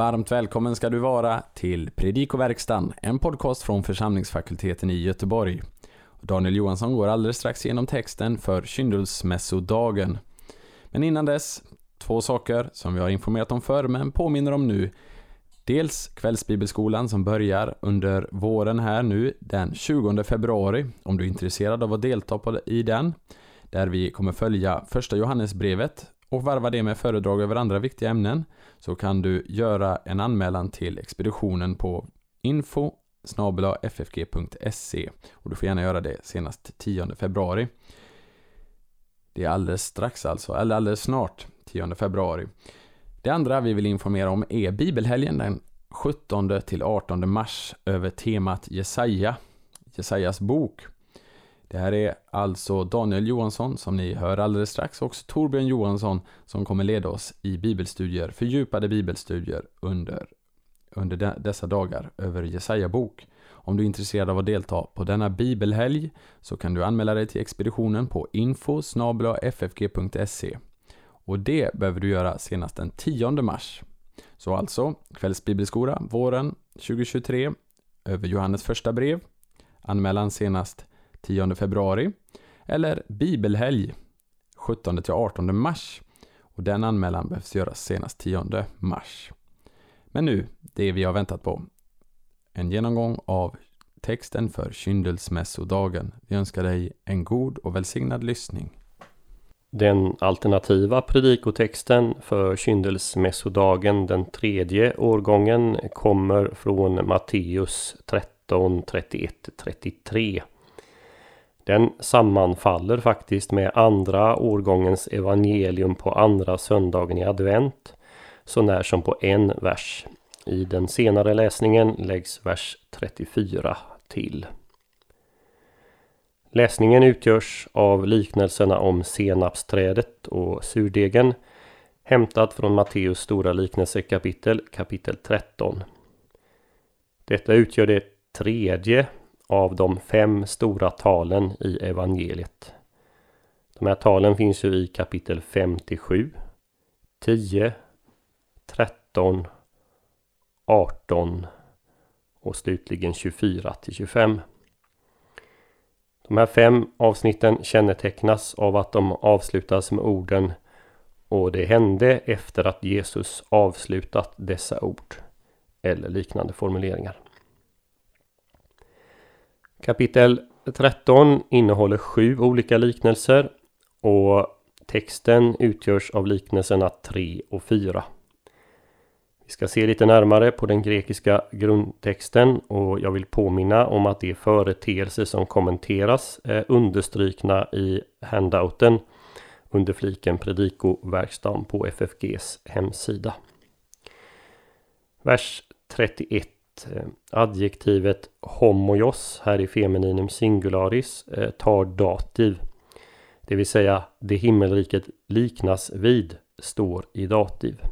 Varmt välkommen ska du vara till Predikoverkstan, en podcast från församlingsfakulteten i Göteborg. Daniel Johansson går alldeles strax igenom texten för kyndelsmässodagen. Men innan dess, två saker som vi har informerat om förr men påminner om nu. Dels kvällsbibelskolan som börjar under våren här nu den 20 februari om du är intresserad av att delta på, i den. Där vi kommer följa första Johannesbrevet och varva det med föredrag över andra viktiga ämnen så kan du göra en anmälan till expeditionen på info ffg.se och du får gärna göra det senast 10 februari. Det är alldeles strax alltså, eller alldeles snart 10 februari. Det andra vi vill informera om är bibelhelgen den 17 till 18 mars över temat Jesaja, Jesajas bok. Det här är alltså Daniel Johansson som ni hör alldeles strax och också Torbjörn Johansson som kommer leda oss i bibelstudier, fördjupade bibelstudier under, under de, dessa dagar över Jesaja bok. Om du är intresserad av att delta på denna bibelhelg så kan du anmäla dig till expeditionen på info ffg.se och det behöver du göra senast den 10 mars. Så alltså, kvällsbibelskola våren 2023 över Johannes första brev. Anmälan senast 10 februari. Eller bibelhelg 17 18 mars. Och den anmälan behövs göras senast 10 mars. Men nu, det vi har väntat på. En genomgång av texten för kyndelsmässodagen. Vi önskar dig en god och välsignad lyssning. Den alternativa predikotexten för kyndelsmässodagen den tredje årgången kommer från Matteus 13, 31, 33. Den sammanfaller faktiskt med andra årgångens evangelium på andra söndagen i advent, så när som på en vers. I den senare läsningen läggs vers 34 till. Läsningen utgörs av liknelserna om senapsträdet och surdegen hämtat från Matteus stora liknelsekapitel, kapitel 13. Detta utgör det tredje av de fem stora talen i evangeliet. De här talen finns ju i kapitel 57, 10, 13, 18 och slutligen 24 till 25. De här fem avsnitten kännetecknas av att de avslutas med orden och det hände efter att Jesus avslutat dessa ord eller liknande formuleringar. Kapitel 13 innehåller sju olika liknelser och texten utgörs av liknelserna 3 och 4. Vi ska se lite närmare på den grekiska grundtexten och jag vill påminna om att de företeelser som kommenteras är understrykna i handouten under fliken predikoverkstan på FFGs hemsida. Vers 31 Eh, adjektivet homojos här i femininum singularis eh, tar dativ. Det vill säga det himmelriket liknas vid står i dativ.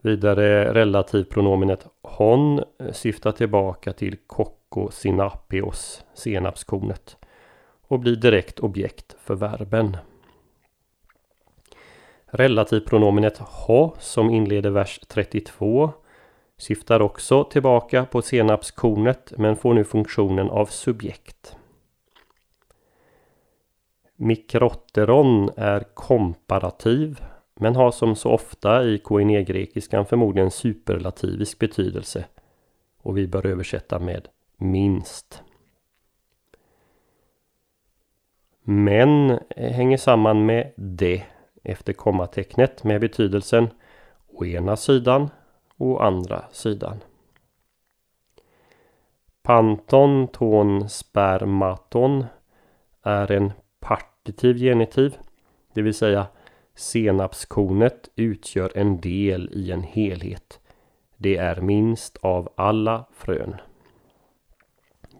Vidare relativpronomenet hon eh, syftar tillbaka till kokko sinapios, senapskornet och blir direkt objekt för verben. Relativpronomenet ho som inleder vers 32 Syftar också tillbaka på senapskornet men får nu funktionen av subjekt. Mikrotteron är komparativ men har som så ofta i koinegrekiskan förmodligen superlativisk betydelse och vi bör översätta med minst. Men hänger samman med det efter kommatecknet med betydelsen å ena sidan å andra sidan. Panton ton spermaton är en partitiv genitiv, det vill säga senapskornet utgör en del i en helhet. Det är minst av alla frön.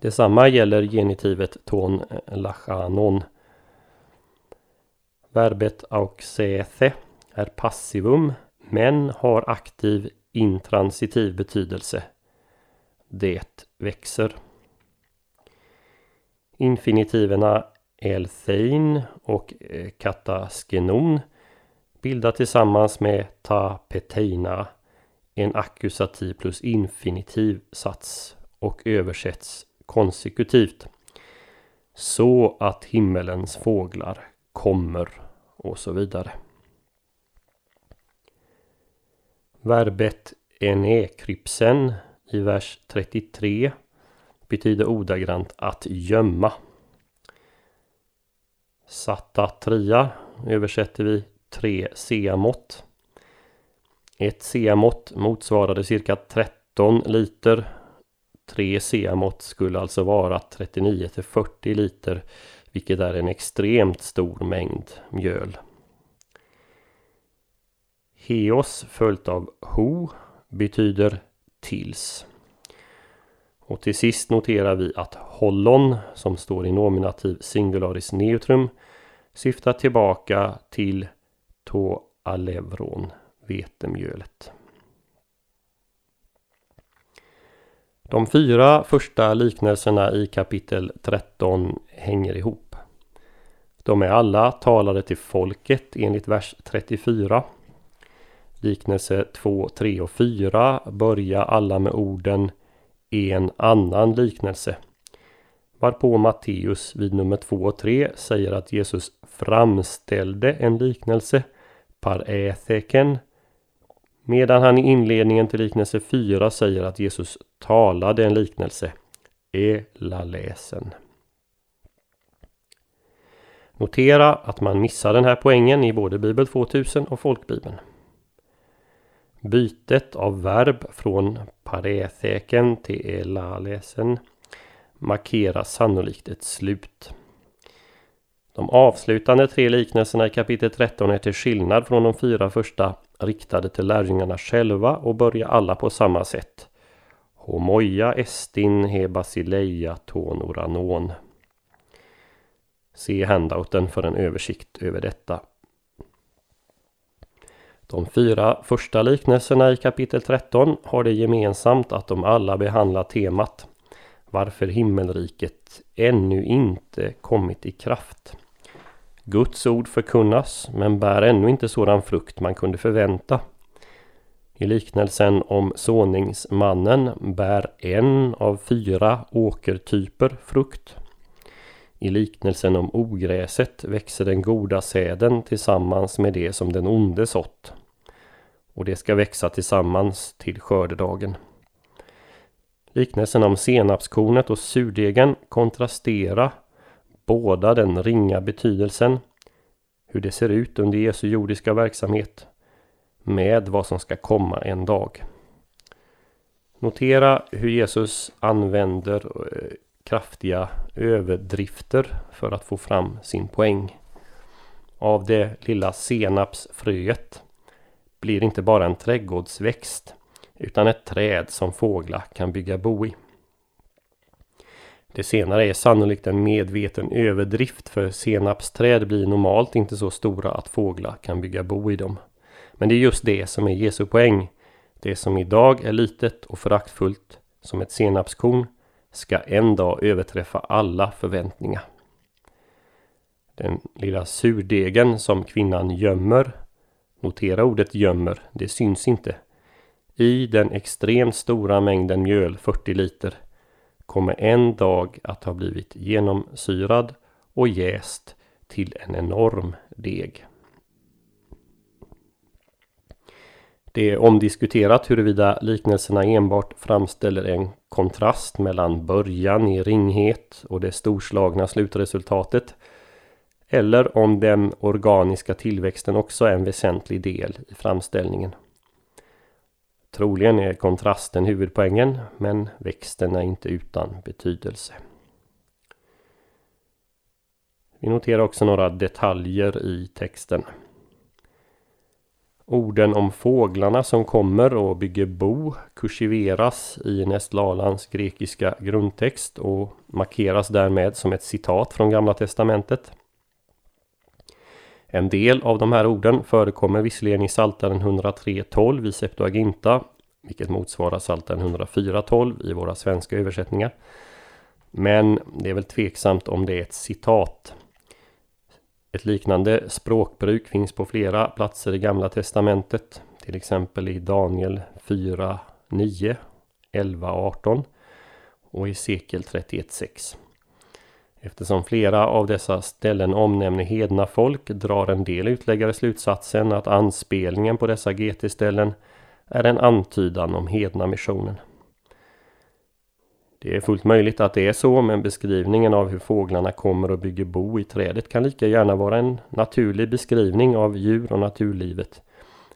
Detsamma gäller genitivet ton lachanon. Verbet auxethe är passivum men har aktiv intransitiv betydelse. Det växer. Infinitiverna elthein och eh, kataskenon bildar tillsammans med ta peteina en ackusativ plus infinitiv sats och översätts konsekutivt. Så att himmelens fåglar kommer och så vidare. Verbet enekrypsen i vers 33 betyder ordagrant att gömma. Satatria översätter vi tre seamått. Ett seamått motsvarade cirka 13 liter. Tre seamått skulle alltså vara 39 till 40 liter, vilket är en extremt stor mängd mjöl. Heos följt av ho betyder tills. Och till sist noterar vi att hollon, som står i nominativ singularis neutrum, syftar tillbaka till to alevron, vetemjölet. De fyra första liknelserna i kapitel 13 hänger ihop. De är alla talade till folket enligt vers 34. Liknelse 2, 3 och 4 börjar alla med orden en annan liknelse. Varpå Matteus vid nummer 2 och 3 säger att Jesus framställde en liknelse, parätheken, medan han i inledningen till liknelse 4 säger att Jesus talade en liknelse, elalesen. Notera att man missar den här poängen i både Bibel 2000 och Folkbibeln. Bytet av verb från paretheken till elalesen markerar sannolikt ett slut. De avslutande tre liknelserna i kapitel 13 är till skillnad från de fyra första riktade till lärjungarna själva och börjar alla på samma sätt. Homoja estin he basileia tonoranon. Se handouten för en översikt över detta. De fyra första liknelserna i kapitel 13 har det gemensamt att de alla behandlar temat varför himmelriket ännu inte kommit i kraft. Guds ord förkunnas men bär ännu inte sådan frukt man kunde förvänta. I liknelsen om såningsmannen bär en av fyra åkertyper frukt. I liknelsen om ogräset växer den goda säden tillsammans med det som den onde sått. Och det ska växa tillsammans till skördedagen. Liknelsen om senapskornet och surdegen kontrasterar båda den ringa betydelsen, hur det ser ut under Jesu jordiska verksamhet, med vad som ska komma en dag. Notera hur Jesus använder eh, kraftiga överdrifter för att få fram sin poäng. Av det lilla senapsfröet blir inte bara en trädgårdsväxt utan ett träd som fåglar kan bygga bo i. Det senare är sannolikt en medveten överdrift för senapsträd blir normalt inte så stora att fåglar kan bygga bo i dem. Men det är just det som är Jesu poäng. Det som idag är litet och föraktfullt som ett senapskorn ska en dag överträffa alla förväntningar. Den lilla surdegen som kvinnan gömmer, notera ordet gömmer, det syns inte. I den extremt stora mängden mjöl, 40 liter, kommer en dag att ha blivit genomsyrad och jäst till en enorm deg. Det är omdiskuterat huruvida liknelserna enbart framställer en kontrast mellan början i ringhet och det storslagna slutresultatet. Eller om den organiska tillväxten också är en väsentlig del i framställningen. Troligen är kontrasten huvudpoängen, men växten är inte utan betydelse. Vi noterar också några detaljer i texten. Orden om fåglarna som kommer och bygger bo kursiveras i Nestlalans grekiska grundtext och markeras därmed som ett citat från Gamla Testamentet. En del av de här orden förekommer visserligen i Psaltaren 103.12 i Septuaginta, vilket motsvarar Psaltaren 104.12 i våra svenska översättningar. Men det är väl tveksamt om det är ett citat. Ett liknande språkbruk finns på flera platser i Gamla Testamentet, till exempel i Daniel 4, 9, 11, 18 och Hesekiel 31, 6. Eftersom flera av dessa ställen omnämner hedna folk drar en del utläggare slutsatsen att anspelningen på dessa GT-ställen är en antydan om hedna missionen. Det är fullt möjligt att det är så, men beskrivningen av hur fåglarna kommer och bygger bo i trädet kan lika gärna vara en naturlig beskrivning av djur och naturlivet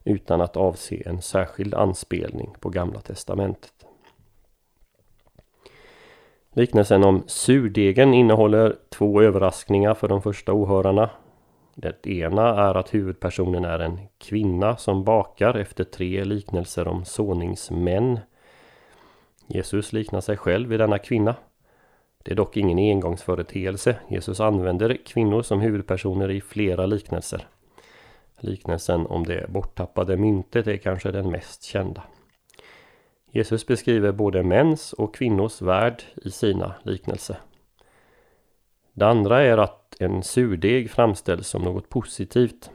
utan att avse en särskild anspelning på Gamla Testamentet. Liknelsen om surdegen innehåller två överraskningar för de första åhörarna. Det ena är att huvudpersonen är en kvinna som bakar efter tre liknelser om såningsmän. Jesus liknar sig själv vid denna kvinna. Det är dock ingen engångsföreteelse. Jesus använder kvinnor som huvudpersoner i flera liknelser. Liknelsen om det borttappade myntet är kanske den mest kända. Jesus beskriver både mäns och kvinnors värld i sina liknelser. Det andra är att en surdeg framställs som något positivt.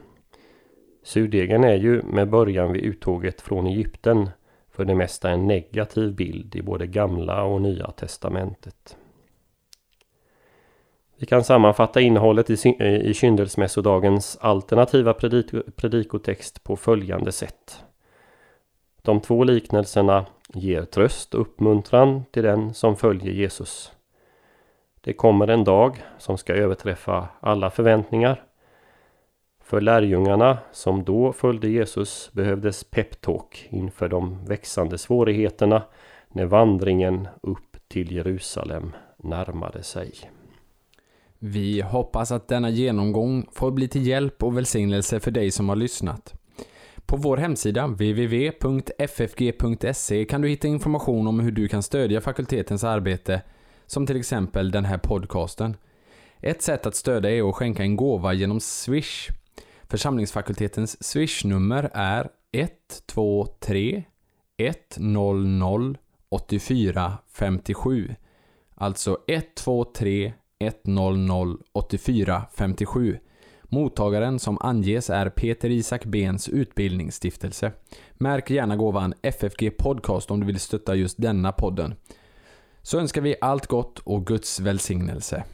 Surdegen är ju med början vid uttåget från Egypten för det mesta en negativ bild i både gamla och nya testamentet. Vi kan sammanfatta innehållet i kyndelsmässodagens alternativa predikotext på följande sätt. De två liknelserna ger tröst och uppmuntran till den som följer Jesus. Det kommer en dag som ska överträffa alla förväntningar. För lärjungarna som då följde Jesus behövdes peptalk inför de växande svårigheterna när vandringen upp till Jerusalem närmade sig. Vi hoppas att denna genomgång får bli till hjälp och välsignelse för dig som har lyssnat. På vår hemsida www.ffg.se kan du hitta information om hur du kan stödja fakultetens arbete, som till exempel den här podcasten. Ett sätt att stödja är att skänka en gåva genom Swish. Församlingsfakultetens swishnummer är 123 100 84 57. Alltså 123 100 84 57. Mottagaren som anges är Peter Isak Bens utbildningsstiftelse. Märk gärna gåvan FFG Podcast om du vill stötta just denna podden. Så önskar vi allt gott och Guds välsignelse.